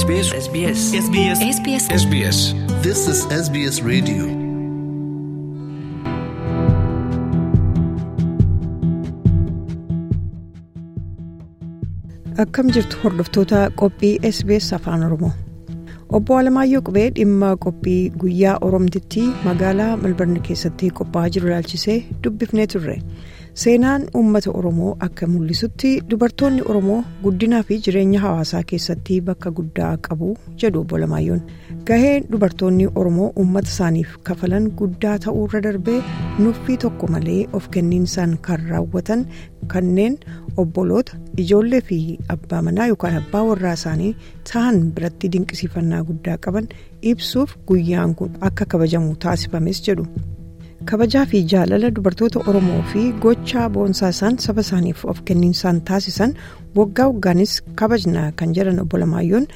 SBS SBS SBS SBS SBS This is SBS Radio. Akkam jirtu hordoftoota qophii SBS Afaan Oromoo. Obbo Alamaayyoo Qubee dhimma qophii guyyaa Oromtitti magaalaa Malbarni keessatti qophaa'aa jiru ilaalchisee dubbifnee turre. Seenaan uummata Oromoo akka mul'isutti dubartoonni Oromoo guddinaa fi jireenya hawaasaa keessatti bakka guddaa qabu jedhu Obbo Alamaayyoon. Gaheen dubartoonni Oromoo uummata isaaniif kafalan guddaa ta'uu irra darbee nuffii tokko malee of kenniinsaan kan raawwatan kanneen obboloota ijoollee fi abbaa manaa yookaan abbaa warraa isaanii ta'an biratti dinqisiifannaa guddaa qaban ibsuuf guyyaan kun akka kabajamu taasifames jedhu. Kabajaa fi jaalala dubartoota oromoo fi gochaa boonsaa isaan saba isaaniif of kenniinsaan taasisan waggaa waggaanis kabajna kan jedhan obbo Lamaayyoon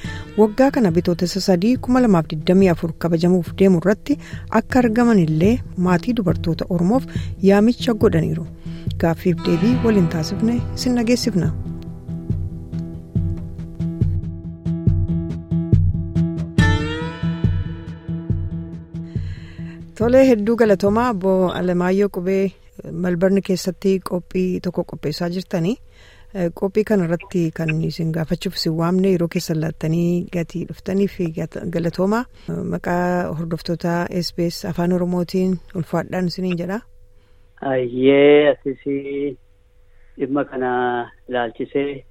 waggaa kana bitootessa sadii 2024 kabajamuuf deemu irratti akka argaman illee maatii dubartoota oromoof yaamicha godhaniiru gaaffiif deebii waliin taasifne isin dhageessifna. Tolee hedduu galatoomaa obbo Alamaayyoo Qubee Malbarni keessatti qophii tokko qopheessaa jirtanii qophii kana irratti kan isin gaafachuuf isin waamne yeroo keessan laattanii gatii dhuftanii fi galatoomaa maqaa hordoftoota SBS afaan oromootiin ulfaadhaan isiniin jedha. Ayyee asisii dhimma kana ilaalchisee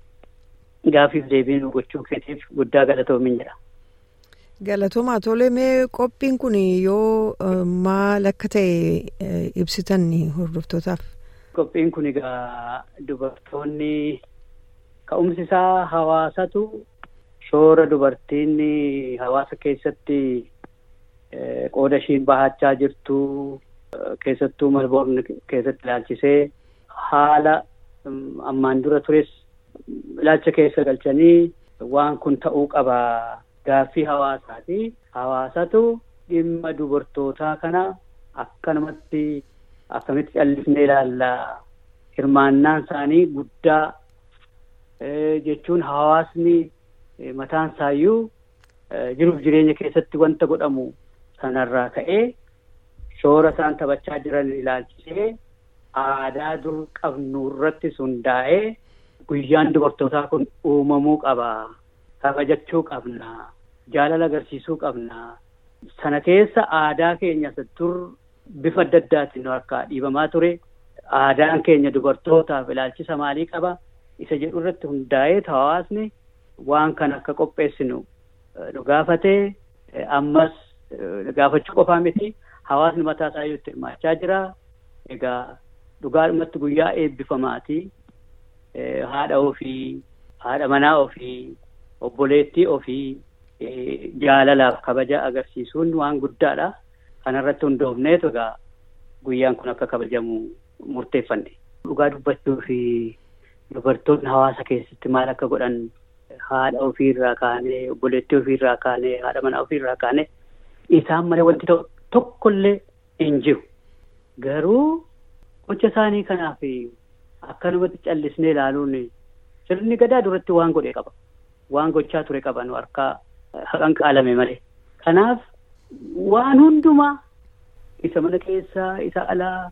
gaafiif deebii nu gochuu keetiif guddaa galatoomin jedha. Galatoomaa tolee mee qophiin kun yoo maal akka ta'e ibsitan hordoftootaaf. Qophiin kun egaa dubartoonni ka'umsi isaa hawaasatu shoora dubartiin hawaasa keessatti qooda ishiin bahachaa jirtu keessattuu malboorni keessatti ilaalchisee haala ammaan dura tures ilaalcha keessa galchanii waan kun ta'uu qaba. Gaaffii hawaasaati. Hawaasatu dhimma dubartootaa kana akkanumatti akkamitti callisnee ilaalla. Hirmaannaan isaanii guddaa jechuun hawaasni mataan isaayyuu jiruuf jireenya keessatti wanta godhamu sanarraa ka'ee shoora isaan taphachaa jiran ilaalchisee aadaa dur qabnu irratti hundaa'ee guyyaan dubartootaa kun uumamuu qaba. kabajachuu qabna jaalala agarsiisuu qabna. Sana keessa aadaa keenya dur bifa adda addaatiin harkaa dhiibamaa ture. Aadaan keenya dubartootaaf ilaalchisa maalii qaba? Isa jedhu irratti hundaa'ee hawaasni waan kana akka qopheessinu. Nu gaafatee ammas gaafachuu qofaa miti. Hawaasni mataa isaa itti hirmaachaa jira. Egaa dhugaadhumatti guyyaa eebbifamaati haadha ofii haadha manaa ofii. Obboleettii ofii jaalalaaf kabaja agarsiisuun waan guddaadha. Kanarratti hundoofneetu egaa guyyaan kun akka kabajamu murteeffanne. Dhugaa dubbachuu fi dubartoonni hawaasa keessatti maal akka godhan haadha ofiirraa kaanee obboleettii ofiirraa kaanee haadha manaa ofiirraa kaanee isaan malee wanti tokkollee hin jiru. Garuu gocha isaanii kanaaf akkanumatti callisnee ilaaluun sirni gadaa duratti waan godhee qaba. Waan gochaa ture qaban harkaa haqan qaalame malee. Kanaaf waan hundumaa isa mana keessaa isa alaa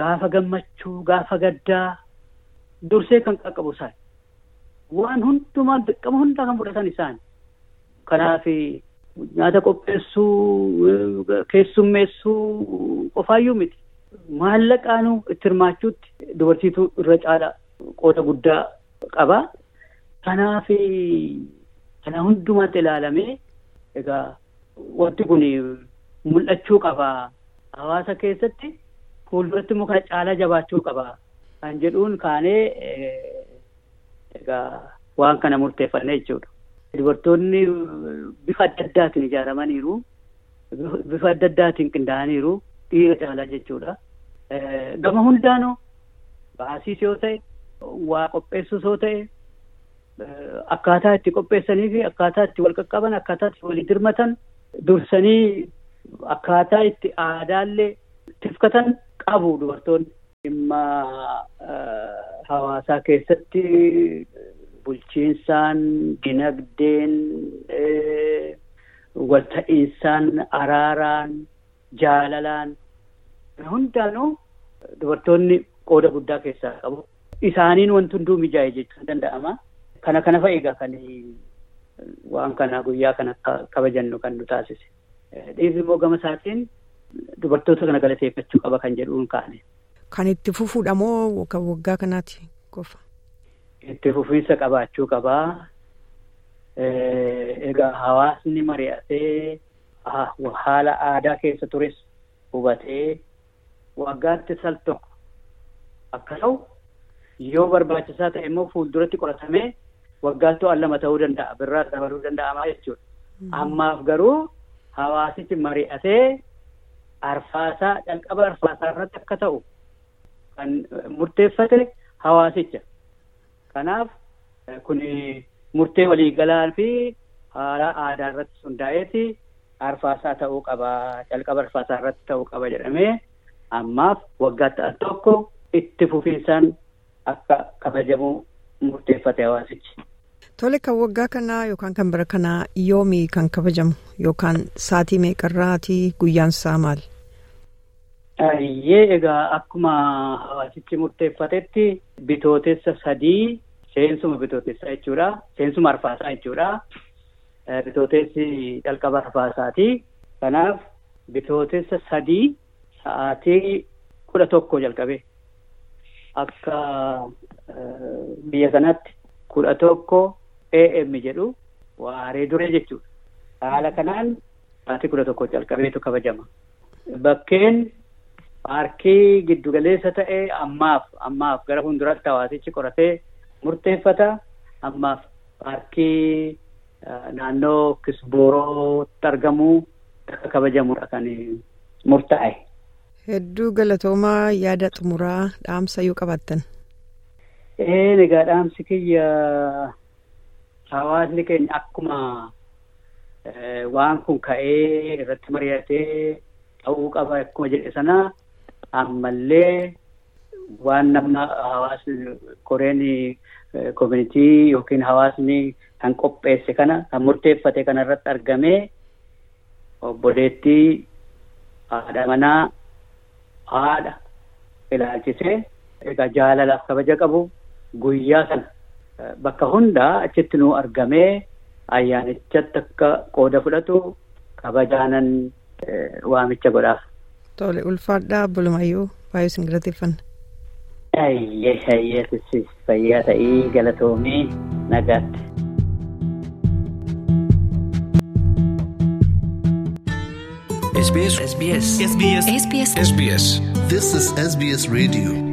gaafa gammachuu gaafa gaddaa dursee kan qaqqabu isaan. Waan hundumaa dirqama hundaa kan fudhatan isaan. Kanaaf nyaata qopheessuu keessummeessuu qofaayyuu miti. Maallaqaanuu itti hirmaachuutti dubartiitu irra caala qooda guddaa qaba. Kanaaf kana hundumaatti ilaalamee egaa wanti kun mul'achuu qaba. Hawaasa keessatti fuulduratti immoo kana caalaa jabaachuu qaba. Kan jedhuun kaanee egaa waan kana murteeffannee jechuudha. Dubartoonni bifa adda addaatiin ijaaramaniiru. Bifa adda addaatiin qindaa'aniiru. Dhiira caalaa jechuudha. Gama hundaanuu baasiis yoo ta'e waa qopheessus yoo ta'e. Akkaataa itti qopheessanii fi akkaataa itti wal qaqqaban akkaataa itti walii dirmatan dursanii akkaataa itti aadaallee tifkatan qabu dubartoonni. Dhimma hawaasaa keessatti bulchiinsaan dinagdeen walta'iinsaan araaraan jaalalaan hundaanuu dubartoonni qooda guddaa keessaa qabu. Isaaniin wanti hunduu mijaa'e jechuun danda'ama. Kana kana fa'a egaa kan waan kana guyyaa kana kabajannu kan nu taasise. Dhiirri immoo gama isaatiin dubartoota kana galateeffachuu qaba kan jedhuun kaane. Kan itti fufuudha moo kan waggaa kanaati qofa? Itti fufiinsa qabaachuu qabaa. Egaa hawaasni mari'atee haala aadaa keessa tures hubatee waggaatti sal tokko akka ta'u yoo barbaachisaa ta'e immoo fuulduratti qoratamee waggaatti waan lama ta'uu danda'a birraa dabaluu danda'amaa jechuudha. Ammaaf garuu hawaasichi mari'atee arfaasaa calqaba arfaasaa irratti akka ta'u kan murteeffate hawaasicha. Kanaaf kun murtee waliigalaa fi haala aadaa irratti hundaa'eeti arfaasaa ta'uu qaba calqaba arfaasaa irratti ta'uu qaba jedhamee ammaaf waggaatti al tokko itti fufiinsaan akka kabajamu murteeffate hawaasichi. Tole kan waggaa kanaa yookaan kan bara kanaa yoomii kan kabajamu yookaan saatii meeqarraatii guyyaan isaa maal? Ayyee egaa akkuma hawaasichi murteeffatetti bitootessa sadii seensuma bitootessaa jechuudha. Seensuma arfaasaa jechuudha. Bitootessi calqaba arfaasaati. Kanaaf bitootessa sadii sa'aatii kudha tokko jalqabe. Akka biyya kanatti kudha tokko AM jedhu waaree duree jechuudha. Haala kanaan sa'aatii kudha tokko jalqabeetu kabajama. Bakkeen paarkii giddugaleessa ta'e ammaaf ammaaf gara fuulduraatti hawaasichi qoratee murteeffata. Ammaaf paarkii naannoo Kisboorootti argamu akka kabajamudha kan murtaa'e. Hedduu galatoomaa yaada xumuraa dhaamsa yoo qabaattan. Ee egaa dhaamsi kiyya hawaasni keenya akkuma waan kun ka'ee irratti mari'atee ta'uu qaba akkuma jedhe sana ammallee waan namna hawaasni koreen koominitii yookiin hawaasni kan qopheesse kana kan murteeffate kana irratti argamee obboleettii haadha manaa haadha ilaalchisee egaa jaalalaaf kabaja qabu guyyaa sana bakka hundaa achitti nu argamee ayyaanichatti akka qooda fudhatu kabajaanan waamicha godhaaf. Tole ulfaadhaa bulumayyuu baay'ee isin galateeffanna. Ayyee ayyee fayyaa ta'ii galatoomii nagaatti. SBS SBS SBS This is SBS Radio.